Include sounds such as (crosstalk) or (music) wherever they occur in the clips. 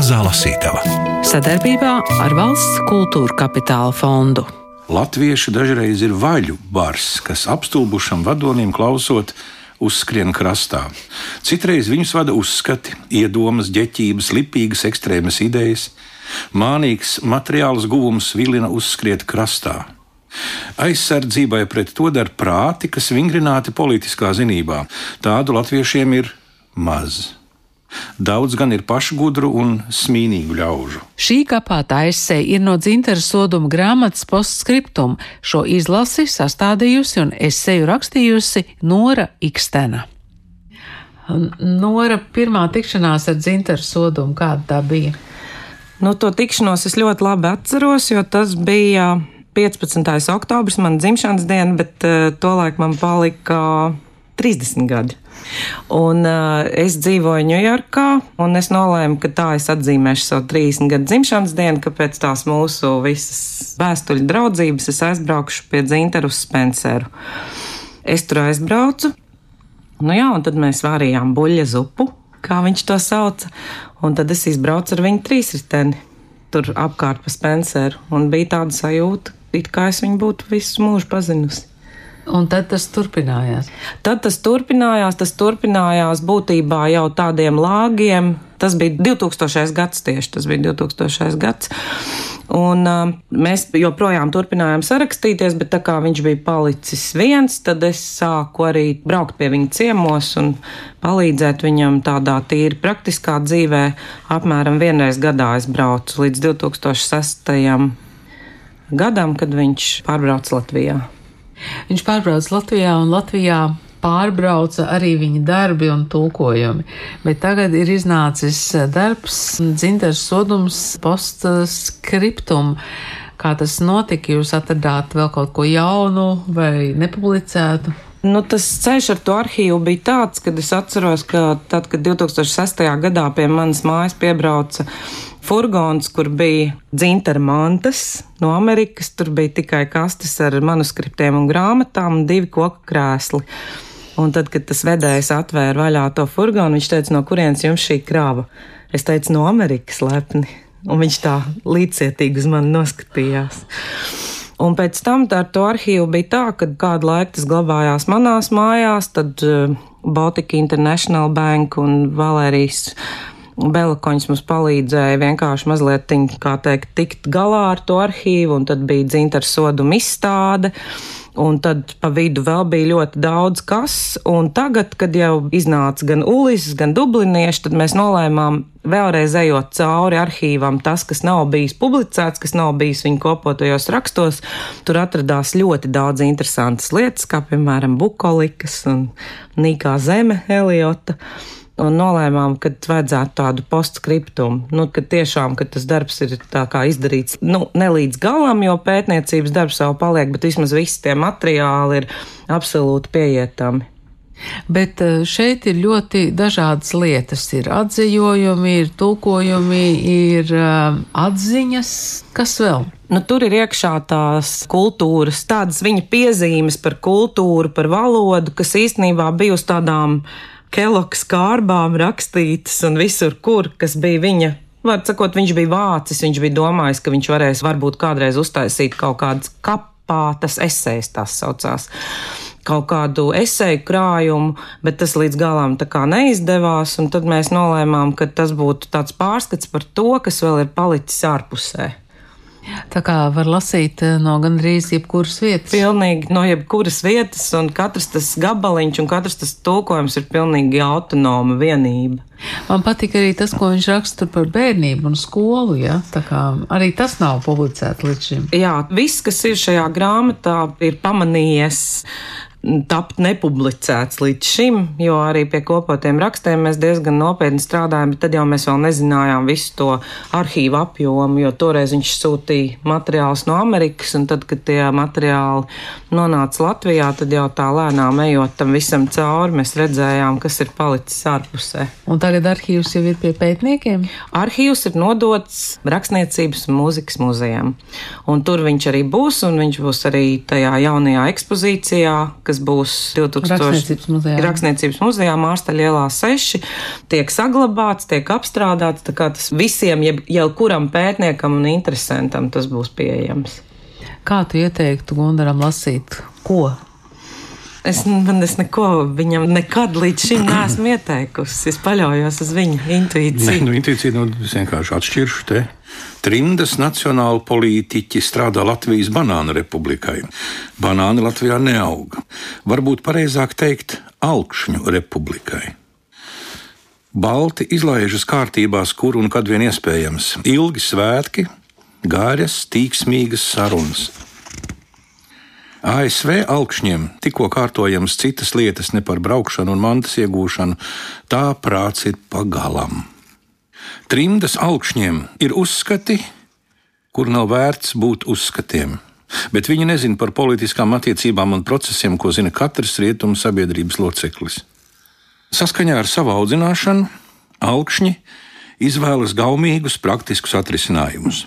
Mazā lasītava sadarbībā ar Valsts kultūra kapitāla fondu. Latvieši dažreiz ir vaļu bars, kas apstulbušam vadonim klausot, uzskrien krastā. Citreiz viņus vada uzskati, iedomas, ģeķības, lipīgas ekstrēmas idejas, mānīgs materiāls guvums vilina uzskriet krastā. Aizsardzībai pret to dar prāti, kas vingrināti politiskā zinībā. Tādu latviešiem ir maz. Daudz gan ir pašgudru un smīnīgu ļaužu. Šī kapāta aizsēja ir no dzintara soduma grāmatas postskriptum. Šo izlasi sastādījusi un esēju rakstījusi Nora Ikstena. Nora pirmā tikšanās ar dzintaru sodumu, kāda tā bija? Nu, to tikšanos es ļoti labi atceros, jo tas bija 15. oktobris, man dzimšanas diena, bet uh, tolaik man palika 30 gadi. Un, uh, es dzīvoju Ņujorkā, un es nolēmu, ka tā es atzīmēšu savu 30 gadu dzimšanas dienu, ka pēc tās mūsu visas vēstuļu draudzības es aizbraukšu pie Zinteru Spenceru. Es tur aizbraucu, nu jā, un tad mēs vārījām buļļa zupu, kā viņš to sauca, un tad es izbraucu ar viņu trīsriteni tur apkārt pa Spenceru, un bija tāda sajūta, it kā es viņu būtu visu mūžu pazinusi. Un tad tas turpinājās. Tad tas turpinājās, tas turpinājās būtībā jau tādiem lāgiem. Tas bija 2000. gads tieši, tas bija 2000. gads. Un uh, mēs joprojām turpinājām sarakstīties, bet tā kā viņš bija palicis viens, tad es sāku arī braukt pie viņa ciemos un palīdzēt viņam tādā tīri praktiskā dzīvē. Apmēram vienreiz gadā es braucu līdz 2006. gadam, kad viņš pārbrauca Latvijā. Viņš pārbrauca Latvijā un Latvijā pārbrauca arī viņa darbi un tulkojumi. Bet tagad ir iznācis darbs, dzintars sodums, postskriptum. Kā tas notika? Jūs atradāt vēl kaut ko jaunu vai nepublicētu? Nu, tas ceļš ar to arhīvu bija tāds, ka es atceros, ka tad, kad 2006. gadā pie manas mājas piebrauca furgons, kur bija dzintara mantas no Amerikas, tur bija tikai kastes ar manuskriptiem un grāmatām un divi koku krēsli. Un tad, kad tas vedējs atvēra vaļā to furgonu, viņš teica, no kurienes jums šī krāva? Es teicu, no Amerikas lepni. Un viņš tā līdzcietīgi uz mani noskatījās. Un pēc tam ar to arhīvu bija tā, ka kādu laiku tas glabājās manās mājās, tad uh, Baltika International Bank un Valērijas Belakoņs mums palīdzēja vienkārši mazliet, kā teikt, tikt galā ar to arhīvu, un tad bija dzintara soduma izstāde. Un tad pa vidu vēl bija ļoti daudz kas, un tagad, kad jau iznāca gan Ulis, gan Dublinieši, tad mēs nolēmām vēlreiz ejot cauri arhīvam, tas, kas nav bijis publicēts, kas nav bijis viņa kopotajos rakstos, tur atradās ļoti daudz interesantas lietas, kā piemēram bukolikas un nīkā zeme Eliota un nolēmām, ka vajadzētu tādu postskriptumu. Nu, ka tiešām ka tas darbs ir izdarīts nu, ne līdz galam, jo pētniecības darbs vēl paliek, bet vismaz visi tie materiāli ir absolūti pieejami. Bet eh, šeit ir ļoti dažādas lietas. Ir atzījumi, ir tulkojumi, ir um, atziņas. Kas vēl? Nu, tur ir iekšā tās kultūras, tādas viņa piezīmes par kultūru, par valodu, kas īstenībā bija uz tādām Keloks kārbām rakstītas un visur, kur, kas bija viņa. Var sakot, viņš bija vācis, viņš bija domājis, ka viņš varēs varbūt kādreiz uztaisīt kaut kādas kapātas esejas, tās saucās kaut kādu esēju krājumu, bet tas līdz galam neizdevās, tad mēs nolēmām, ka tas būtu tāds pārskats par to, kas vēl ir palicis ārpusē. Tā kā var lasīt eh, no gandrīz jebkuras vietas. Pilnīgi no jebkuras vietas, un katrs tas gabaliņš un katrs tas tulkojums ir pilnīgi autonoma vienība. Man patīk arī tas, ko viņš raksta par bērnību un skolu. Ja? Arī tas nav publicēts līdz šim. Jā, viss, kas ir šajā grāmatā, ir pamanījies tapt nepublicēts līdz šim, jo arī pie kopotiem rakstiem mēs diezgan nopietni strādājam, bet tad jau mēs vēl nezinājām visu to arhīvu apjomu, jo toreiz viņš sūtīja materiālus no Amerikas, un tad, kad tie materiāli nonāca Latvijā, tad jau tā lēnām ejot tam visam cauri, mēs redzējām, kas ir palicis ārpusē. Un tagad arhīvs jau ir pie pētniekiem? Arhīvs ir nodots Rakstniecības un mūzikas muzejam, un tur viņš arī būs, un viņš būs arī tajā jaunajā ekspozīcijā, kas būs 2000. Rakstniecības muzejā. Rakstniecības muzejā Mārstaļa ielā 6, tiek saglabāts, tiek apstrādāts, tā kā tas visiem, jeb, jau kuram pētniekam un interesantam tas būs pieejams. Kā tu ieteiktu Gundaram lasīt? Ko? Es, man, es neko viņam nekad līdz šim neesmu ieteikusi. Es paļaujos uz viņa Nē, intuīciju. nu, intuīcija nu, vienkārši atšķiršu te. Trimdas nacionāli politiķi strādā Latvijas banānu republikai. Banāni Latvijā neauga. Varbūt pareizāk teikt, augšņu republikai. Balti izlaižas kārtībās, kur un kad vien iespējams. Ilgi svētki, garas, tīksmīgas sarunas. ASV augšņiem tikko kārtojams citas lietas, ne par braukšanu un mantas iegūšanu, tā prāts ir pagalam. Trimdas augšņiem ir uzskati, kur nav vērts būt uzskatiem. Bet viņi nezina par politiskām attiecībām un procesiem, ko zina katrs rietumu sabiedrības loceklis. Saskaņā ar savu audzināšanu, augšņi izvēlas gaumīgus, praktiskus atrisinājumus.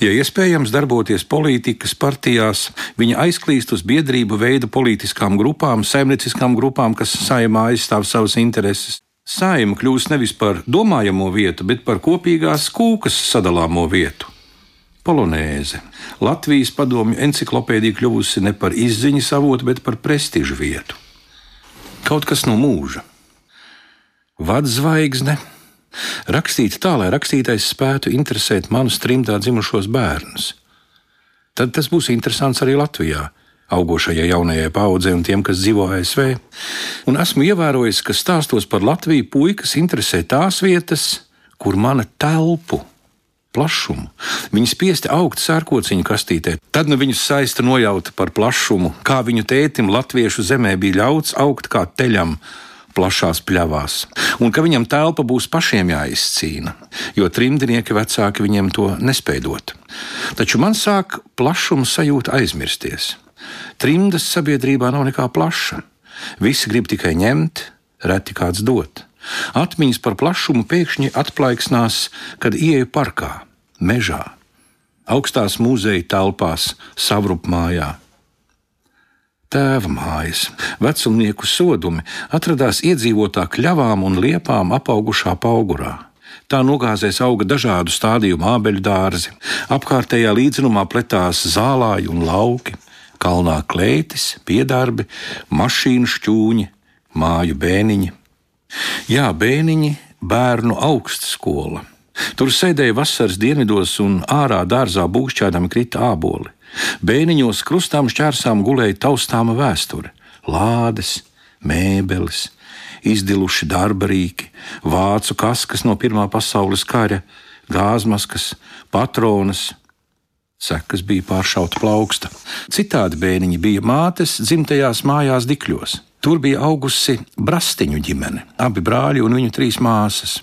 Ja iespējams darboties politikas partijās, viņa aizklīst uz biedrību veidu politiskām grupām, saimnieciskām grupām, kas saimā aizstāv savas intereses. Saima kļūst nevis par domājamo vietu, bet par kopīgās kūkas sadalāmo vietu. Polonēze. Latvijas padomju enciklopēdija kļuvusi ne par izziņas avotu, bet par prestižu vietu. Kaut kas no mūža. Vadzvaigzne. Rakstīt tā, lai rakstītājs spētu interesēt manus trimdā dzimušos bērnus. Tad tas būs interesants arī Latvijā, augošajai jaunajai paudzei un tiem, kas dzīvo ASV. Un esmu ievērojis, ka stāstos par Latviju puikas interesē tās vietas, kur mana telpu plašumu. Viņi spiesti augt sērkociņu kastītē. Tad nu viņus saista nojauta par plašumu, kā viņu tētim latviešu zemē bija ļauts augt kā teļam. Plašās pļavās, un ka viņam telpa būs pašiem jāizcīna, jo trimdnieki vecāki viņiem to nespēdot. Taču man sāk plašuma sajūta aizmirsties. Trimdas sabiedrībā nav nekā plaša. Visi grib tikai ņemt, reti kāds dot. Atmiņas par plašumu pēkšņi atplaiksnās, kad ieeju parkā, mežā, augstās muzeja telpās, savrupmājā. Tēva mājas, vecumnieku sodumi atradās iedzīvotā kļavām un liepām apaugušā augurā. Tā nogāzēs auga dažādu stādījumu ābeļu dārzi, apkārtējā līdzenumā pletās zālāji un lauki, kalnā klētis, piedarbi, mašīnu šķūņi, māju bēniņi. Jā, bēniņi, bērnu augstskola. Tur sēdēja vasaras dienvidos un ārā dārzā būšķādami krita āboli. Bēniņos krustām šķērsām gulēja taustāma vēsture, lādes, mēbeles, izdiluši darba rīki, vācu kaskas no Pirmā pasaules kara, gāzmaskas, patronas. Sekas bija pāršauta plauksta. Citādi bērniņi bija mātes dzimtajās mājās Dikļos. Tur bija augusi brastiņu ģimene, abi brāļi un viņu trīs māsas.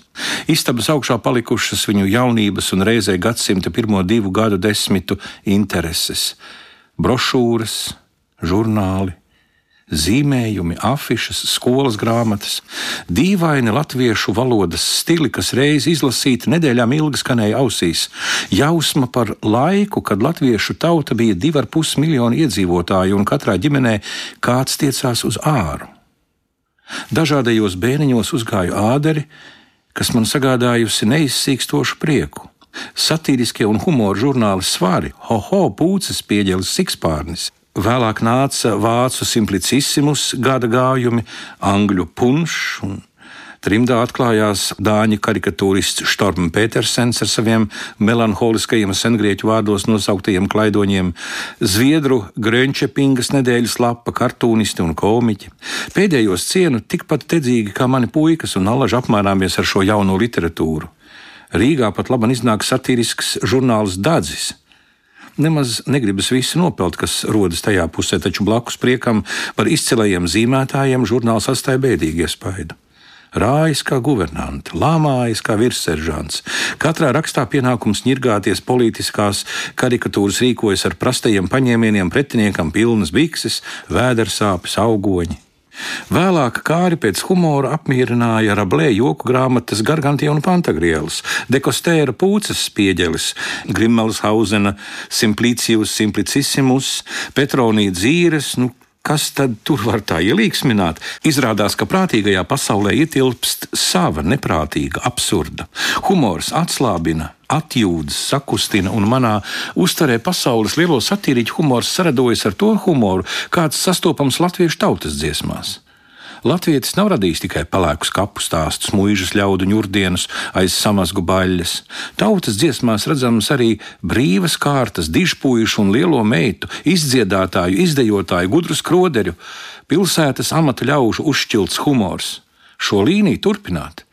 Istabas augšā palikušas viņu jaunības un reizē gadsimta pirmo divu gadu desmitu intereses - brošūras, žurnāli, zīmējumi, afišas, skolas grāmatas, dīvaini latviešu valodas stili, kas reiz izlasīti nedēļām ilgi skanēja ausīs, jausma par laiku, kad latviešu tauta bija divi ar pus miljoni iedzīvotāju un katrā ģimenē kāds tiecās uz āru. Dažādajos bēniņos uzgāju āderi, kas man sagādājusi neizsīkstošu prieku. Satīriskie un humora žurnāli svari, ho-ho, pūces, pieģelis, sikspārnis. Vēlāk nāca vācu simplicissimus gada gājumi, angļu punšs un Trimdā atklājās dāņu karikatūrists Štorm Petersens ar saviem melanholiskajiem sengrieķu vārdos nosauktajiem klaidoņiem, Zviedru Grönčepingas nedēļas lapa, kartūnisti un komiķi. Pēdējos cienu tikpat dedzīgi kā mani puikas un alaži apmērāmies ar šo jauno literatūru. Rīgā pat labi iznāk satīrisks žurnāls Dadzis. Nemaz negribas visu nopelt, kas rodas tajā pusē, taču blakus priekam par izcilajiem zīmētājiem žurnāls atstāja bēdīgu iespaidu. Rājas kā guvernanti, lāmājas kā virsseržants. Katrā rakstā pienākums ņirgāties politiskās karikatūras rīkojas ar prastajiem paņēmieniem, pretiniekam pilnas bikses, vēdersāpes, augoņi. Vēlāk kāri pēc humora apmierināja Rablē joku grāmatas Gargantie un Pantagrielis, Dekostēra pūces spieģelis, Grimmelhausena Simplicijus Simplicissimus, Petronija dzīves, nu, kas tad tur var tā ielīgsmināt? Izrādās, ka prātīgajā pasaulē ietilpst sava neprātīga, absurda. Humors atslābina, atjūtas, sakustina, un manā uztverē pasaules lielo satīriķu humors saradojas ar to humoru, kāds sastopams latviešu tautas dziesmās. Latvijas nav radījis tikai pelēkus kapu stāstus, mūžas ļaudu ņurdienus aiz samazgu baļļas. Tautas dziesmās redzams arī brīvas kārtas, dižpuīšu un lielo meitu, izdziedātāju, izdejotāju, gudru skroderu, pilsētas amata ļaužu uzšķilts humors. Šo līniju turpināt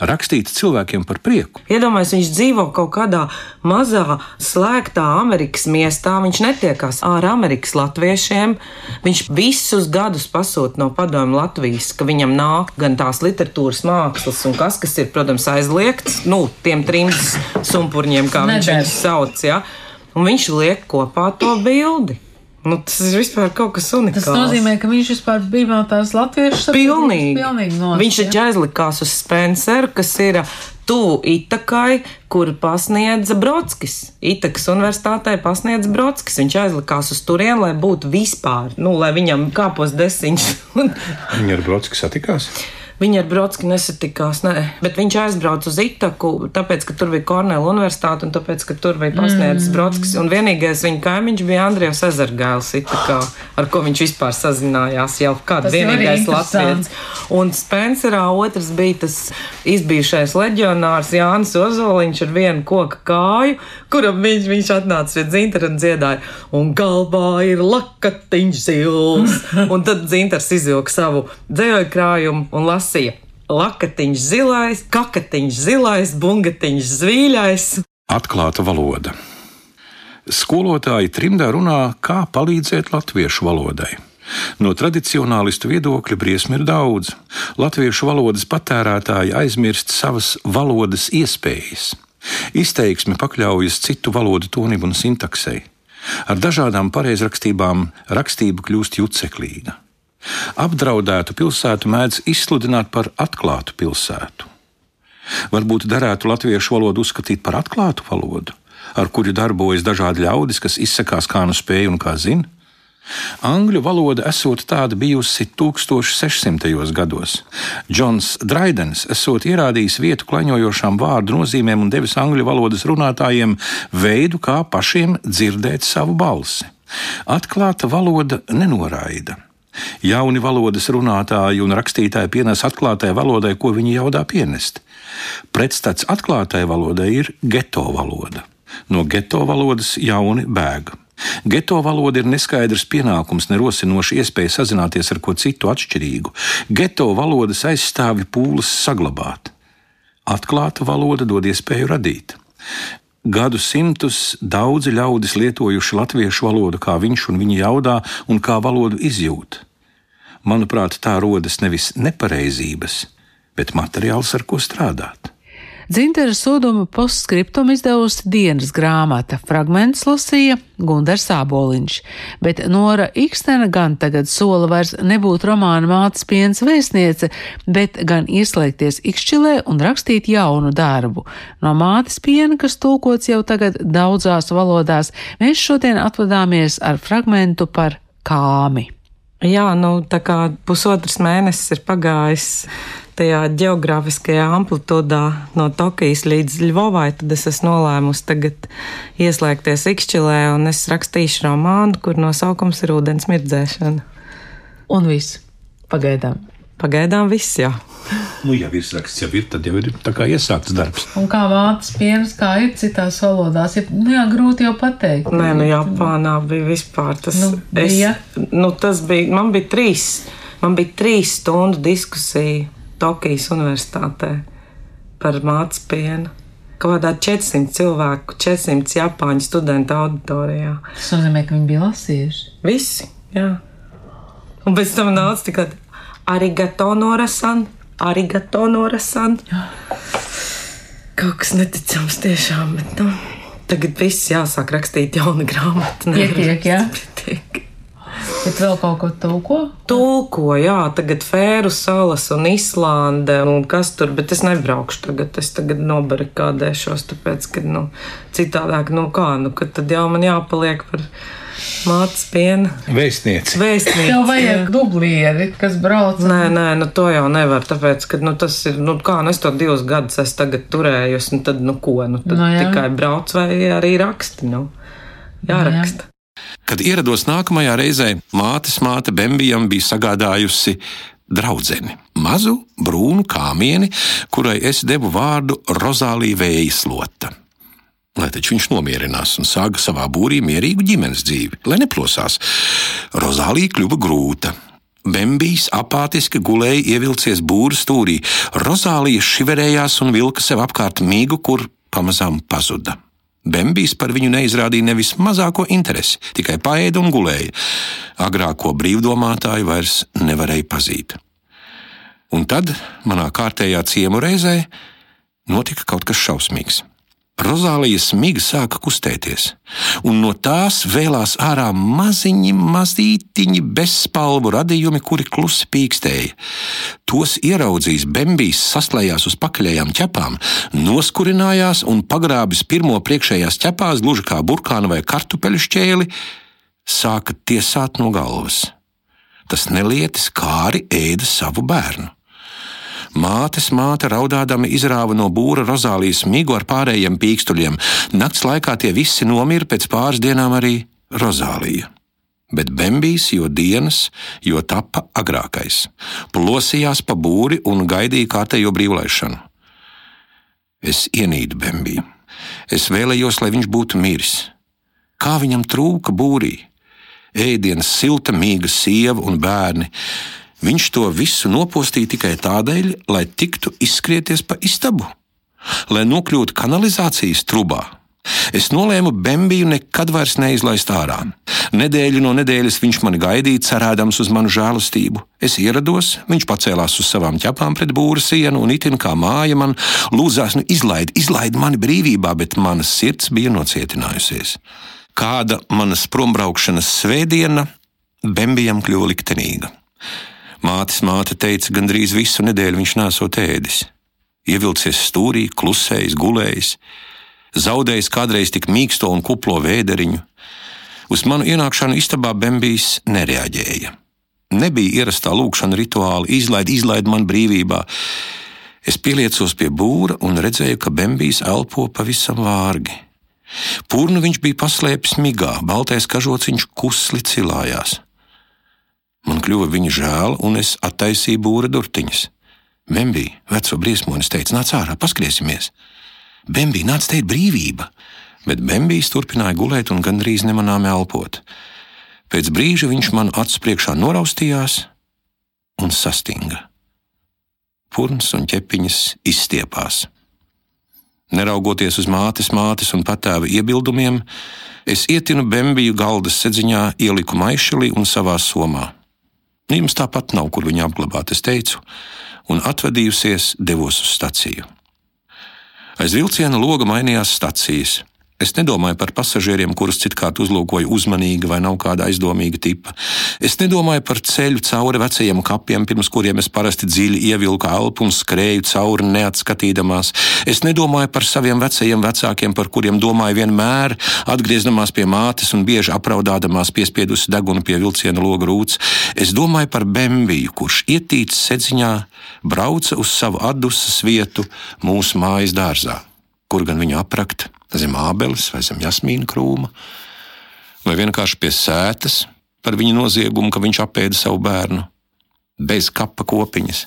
rakstīta cilvēkiem par prieku. Iedomājieties, viņš dzīvo kaut kādā mazā, slēgtā Amerikas miestā. Viņš netiekās ar Amerikas latviešiem. Viņš visus gadus pasūta no padomju Latvijas, ka viņam nāk gan tās literatūras mākslas, un kas, kas ir, protams, aizliegts, nu, tiem trim sumpurņiem, kā viņš viņus sauc. Ja? Un viņš liek kopā to bildi. Nu, tas ir vispār kaut kas unikāls. Tas nozīmē, ka viņš vispār bija no tās latviešu pilnīgi. pilnīgi nost, viņš taču aizlikās uz Spenceru, kas ir tuvu Itakai, kur pasniedza Brodskis. Itakas universitātē pasniedza Brodskis. Viņš aizlikās uz turieni, lai būtu vispār, nu, lai viņam kāpos desiņš. Viņa ar Brodski satikās? Viņa ar Brodski nesatikās, ne. bet viņš aizbrauca uz Itaku, tāpēc, ka tur bija Kornela universitāte un tāpēc, ka tur bija pasniedzis mm. Brodskis. Un vienīgais viņa kaimiņš bija Andrijs Ezergails, Itakā, ar ko viņš vispār sazinājās jau kāds vienīgais latviečs. Un Spencerā otrs bija tas izbijušais leģionārs Jānis Ozoliņš ar vienu koka kāju, kuram viņš, viņš atnāca pie dzintara un dziedāja, un galvā ir lakatiņš zils. (laughs) un tad dzintars izvilka savu dzējoļu krājumu un lasīja lasīja lakatiņš zilais, kakatiņš zilais, bungatiņš zvīļais. Atklāta valoda. Skolotāji trimdā runā, kā palīdzēt latviešu valodai. No tradicionālistu viedokļa briesmu ir daudz. Latviešu valodas patērētāji aizmirst savas valodas iespējas. Izteiksme pakļaujas citu valodu tonim un sintaksei. Ar dažādām pareizrakstībām rakstība kļūst juceklīga. Apdraudētu pilsētu mēdz izsludināt par atklātu pilsētu. Varbūt derētu latviešu valodu uzskatīt par atklātu valodu, ar kuru darbojas dažādi ļaudis, kas izsakās kā nu spēj un kā zina. Angļu valoda esot tāda bijusi 1600. gados. Džons Draidens esot ierādījis vietu klaņojošām vārdu nozīmēm un devis angļu valodas runātājiem veidu, kā pašiem dzirdēt savu balsi. Atklāta valoda nenoraida. Jauni valodas runātāji un rakstītāji pienes atklātai valodai, ko viņi jaudā pienest. Pretstats atklātai valodai ir geto valoda. No geto valodas jauni bēga. Geto valoda ir neskaidrs pienākums, nerosinoša iespēja sazināties ar ko citu atšķirīgu. Geto valodas aizstāvi pūles saglabāt. Atklāta valoda dod iespēju radīt. Gadu simtus daudzi ļaudis lietojuši latviešu valodu, kā viņš un viņa jaudā, un kā valodu izjūt. Manuprāt, tā rodas nevis nepareizības, bet materiāls, ar ko strādāt. Dzintera soduma postskriptum izdevusi dienas grāmata, fragments lasīja Gundars Āboliņš, bet Nora Ikstena gan tagad sola vairs nebūt romāna mātes piens vēstniece, bet gan ieslēgties Ikšķilē un rakstīt jaunu darbu. No mātes piena, kas tulkots jau tagad daudzās valodās, mēs šodien atvadāmies ar fragmentu par kāmi. Jā, nu tā kā pusotrs mēnesis ir pagājis tajā geogrāfiskajā amplitūdā no Tokijas līdz Ļuvovai, tad es esmu nolēmusi tagad ieslēgties Ikšķilē un es rakstīšu romānu, kur nosaukums ir ūdens mirdzēšana. Un viss. Pagaidām. Pagaidām viss, jā. Nu, ja virsraksts jau ir, tad jau ir tā kā iesākts darbs. Un kā vācis piens, kā ir citās valodās, ir nu, jā, grūti jau pateikt. Nē, nu Japānā bija vispār tas. Nu, bija. es, nu, tas bija, man bija trīs, man bija trīs stundu diskusija Tokijas Universitātē par mācu pienu. Kaut kādā 400 cilvēku, 400 japāņu studentu auditorijā. Tas nozīmē, ka viņi bija lasījuši. Visi, jā. Un pēc tam nāca tikai arigato norasan, arigato norasan. Kaut kas neticams tiešām, bet nu, tagad viss jāsāk rakstīt jaunu grāmatu. Pietiek, jā. (laughs) Pietiek. Bet vēl kaut ko tulko? Tulko, jā, tagad Fēru salas un Islande un kas tur, bet es nebraukšu tagad. Es tagad nobarikādēšos, tāpēc, ka, nu, citādāk, nu kā, nu, kad tad jau man jāpaliek par Mātes piena. Vēstniece. Vēstniece. Tev vajag dublieri, kas brauc. Nē, nē, nu to jau nevar, tāpēc, ka, nu, tas ir, nu, kā, nu, es to divus gadus esmu tagad turējusi, nu, tad, nu, ko, nu, tad Nu, jā. tikai brauc vai arī raksti, nu, jāraksta. Kad ierados nākamajā reizē, mātes māte Bembijam bija sagādājusi draudzeni, mazu brūnu kāmieni, kurai es devu vārdu Rozālija Vējaslota. Lai taču viņš nomierinās un sāka savā būrī mierīgu ģimenes dzīvi, lai neplosās. Rozālija kļuva grūta. Bembijs apātiski gulēja ievilcies būra stūrī. Rozālija šiverējās un vilka sev apkārt mīgu, kur pamazām pazuda. Bembijs par viņu neizrādīja nevis mazāko interesi, tikai paēda un gulēja. Agrāko brīvdomātāju vairs nevarēja pazīt. Un tad manā kārtējā ciemu reizē notika kaut kas šausmīgs. Rozālijas miga sāka kustēties, un no tās vēlās ārā maziņi, mazītiņi bezspalvu radījumi, kuri klusi pīkstēja. Tos ieraudzījis Bembijs, saslējās uz pakaļējām ķepām, noskurinājās un pagrābis pirmo priekšējās ķepās, gluži kā burkānu vai kartupeļu šķēli, sāka tiesāt no galvas. Tas nelietis kāri ēda savu bērnu. Mātes māte raudādama izrāva no būra rozālijas migu ar pārējiem pīkstuļiem. Nakts laikā tie visi nomira, pēc pāris dienām arī rozālija. Bet Bembijs jo dienas, jo tapa agrākais. Plosījās pa būri un gaidīja kārtējo brīvlaišanu. Es ienīdu Bembiju. Es vēlējos, lai viņš būtu miris. Kā viņam trūka būrī? Ēdienas, silta, mīga sieva un bērni. Viņš to visu nopostīja tikai tādēļ, lai tiktu izskrieties pa istabu, lai nokļūtu kanalizācijas trubā. Es nolēmu Bembiju nekad vairs neizlaist ārā. Nedēļu no nedēļas viņš mani gaidīja, cerēdams uz manu žēlastību. Es ierados, viņš pacēlās uz savām ķepām pret būra sienu un itin kā māja man lūdzās, nu izlaid, izlaid mani brīvībā, bet mana sirds bija nocietinājusies. Kāda manas prombraukšanas svētdiena Bembijam kļuva liktenīga. Mātes māte teica, gandrīz visu nedēļu viņš nesot ēdis. Ievilcies stūrī, klusējis, gulējis, zaudējis kādreiz tik mīksto un kuplo vēderiņu. Uz manu ienākšanu istabā Bembijs nereaģēja. Nebija ierastā lūkšana rituāla, izlaid, izlaid man brīvībā. Es pieliecos pie būra un redzēju, ka Bembijs elpo pavisam vārgi. Pūnu viņš bija paslēpis migā, baltais kažociņš kusli cilājās. Man kļuva viņa žēl, un es attaisīju būra durtiņas. Bembija, veco briesmonis, teica, nāc ārā, paskriesimies. Bembija, nāc te ir brīvība, bet Bembijs turpināja gulēt un gandrīz nemanāmi elpot. Pēc brīža viņš man acu priekšā noraustījās un sastinga. Purns un ķepiņas izstiepās. Neraugoties uz mātes, mātes un patēva iebildumiem, es ietinu Bembiju galdas sedziņā, ieliku maišelī un savā somā. Jums tāpat nav, kur viņu apglabāt, es teicu, un atvadījusies, devos uz staciju. Aiz vilciena loga mainījās stacijas. Es nedomāju par pasažieriem, kurus citkārt uzlūkoju uzmanīgi vai nav kāda aizdomīga tipa. Es nedomāju par ceļu cauri vecajiem kapiem, pirms kuriem es parasti dziļi ievilku elpu un skrēju cauri neatskatīdamās. Es nedomāju par saviem vecajiem vecākiem, par kuriem domāju vienmēr, atgriezdamās pie mātes un bieži apraudādamās piespiedusi degunu pie vilciena loga rūts. Es domāju par Bembiju, kurš ietīts sedziņā brauca uz savu atdusas vietu mūsu mājas dārzā, kur gan viņu aprakt zem ābeles vai zem jasmīna krūma, vai vienkārši pie sētas par viņa noziegumu, ka viņš apēda savu bērnu bez kapa kopiņas.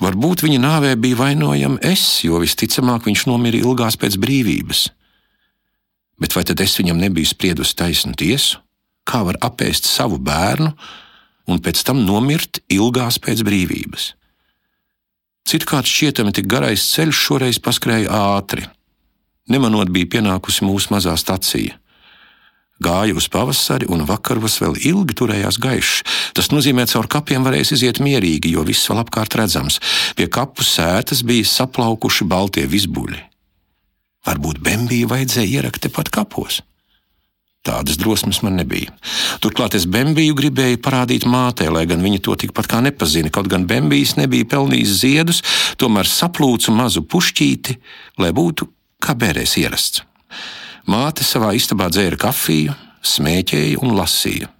Varbūt viņa nāvē bija vainojama es, jo visticamāk viņš nomira ilgās pēc brīvības. Bet vai tad es viņam nebiju spriedusi taisnu tiesu? Kā var apēst savu bērnu un pēc tam nomirt ilgās pēc brīvības? Citkārt šķietami tik garais ceļš šoreiz paskrēja ātri. Nemanot bija pienākusi mūsu mazā stacija. Gāja uz pavasari, un vakaros vēl ilgi turējās gaišs. Tas nozīmē, ka caur kapiem varēs iziet mierīgi, jo viss vēl apkārt redzams. Pie kapu sētas bija saplaukuši baltie visbuļi. Varbūt Bembiju vajadzēja ierakt tepat kapos. Tādas drosmes man nebija. Turklāt es Bembiju gribēju parādīt mātei, lai gan viņa to tikpat kā nepazina. Kaut gan Bembijs nebija pelnījis ziedus, tomēr saplūcu mazu pušķīti, lai būtu kā bērēs ierasts. Māte savā istabā dzēra kafiju, smēķēja un lasīja.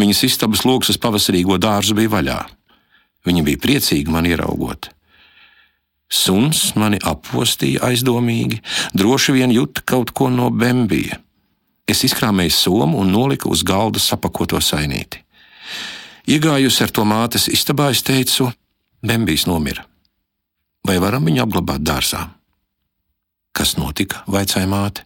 Viņas istabas lokus uz pavasarīgo dārzu bija vaļā. Viņa bija priecīga man ieraugot. Suns mani appostīja aizdomīgi, droši vien juta kaut ko no bembija. Es izkrāmēju somu un noliku uz galda sapakoto sainīti. Iegājusi ar to mātes istabā, es teicu, Bembijs nomira. Vai varam viņu apglabāt dārzā? Kas notika? vaicāja māte.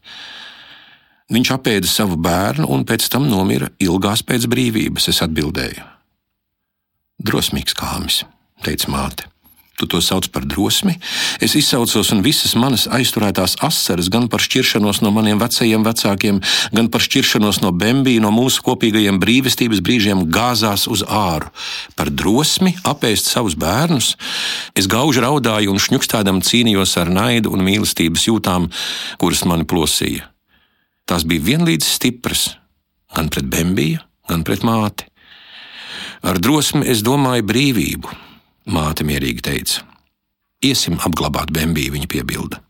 Viņš apēda savu bērnu un pēc tam nomira ilgās pēc brīvības, es atbildēju. Drosmīgs kāmis, teica māte. Tu to sauc par drosmi. Es izsaucos, un visas manas aizturētās asaras, gan par šķiršanos no maniem vecajiem vecākiem, gan par šķiršanos no Bembija, no mūsu kopīgajiem brīvestības brīžiem, gāzās uz āru. Par drosmi apēst savus bērnus. Es gauži raudāju un šņukstādam cīnījos ar naidu un mīlestības jūtām, kuras mani plosīja. Tās bija vienlīdz stipras gan pret Bembiju, gan pret māti. Ar drosmi es domāju brīvību Māte mierīgi teica: Iesim apglabāt Bembiju, viņa piebilda.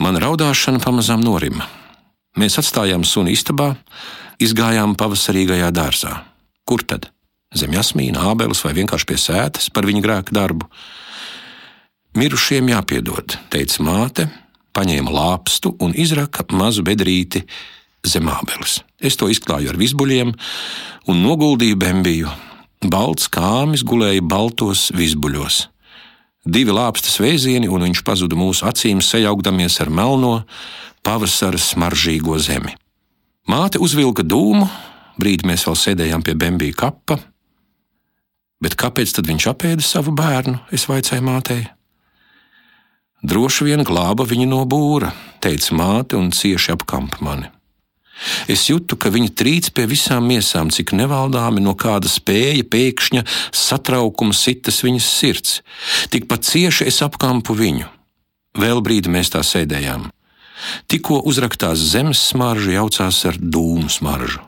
Mana raudāšana pamazām norima. Mēs atstājām suni istabā, izgājām pavasarīgajā dārzā. Kur tad? Zem jasmīna, ābeles vai vienkārši pie sētas par viņa grēku darbu? Mirušiem jāpiedod, teica māte, paņēma lāpstu un izraka mazu bedrīti zem ābeles. Es to izklāju ar visbuļiem un noguldīju Bembiju Balts kāmis gulēja baltos visbuļos. Divi lāpstas vēzieni, un viņš pazuda mūsu acīm, sajaukdamies ar melno, pavasara smaržīgo zemi. Māte uzvilka dūmu, brīdi mēs vēl sēdējām pie Bembija kapa. Bet kāpēc tad viņš apēda savu bērnu? Es vaicāju mātei. Droši vien glāba viņu no būra, teica māte un cieši apkampa mani. Es jūtu, ka viņa trīc pie visām miesām, cik nevaldāmi no kāda spēja pēkšņa satraukuma sitas viņas sirds. Tikpat cieši es apkampu viņu. Vēl brīdi mēs tā sēdējām. Tikko uzraktās zemes smarža jaucās ar dūmu smaržu.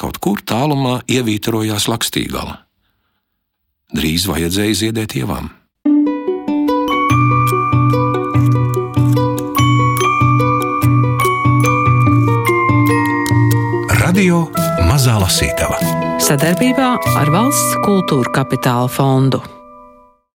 Kaut kur tālumā ievītrojās lakstīgala. Drīz vajadzēja ziedēt ievām. Radio Mazā Lasītava sadarbībā ar Valsts kultūra kapitāla fondu.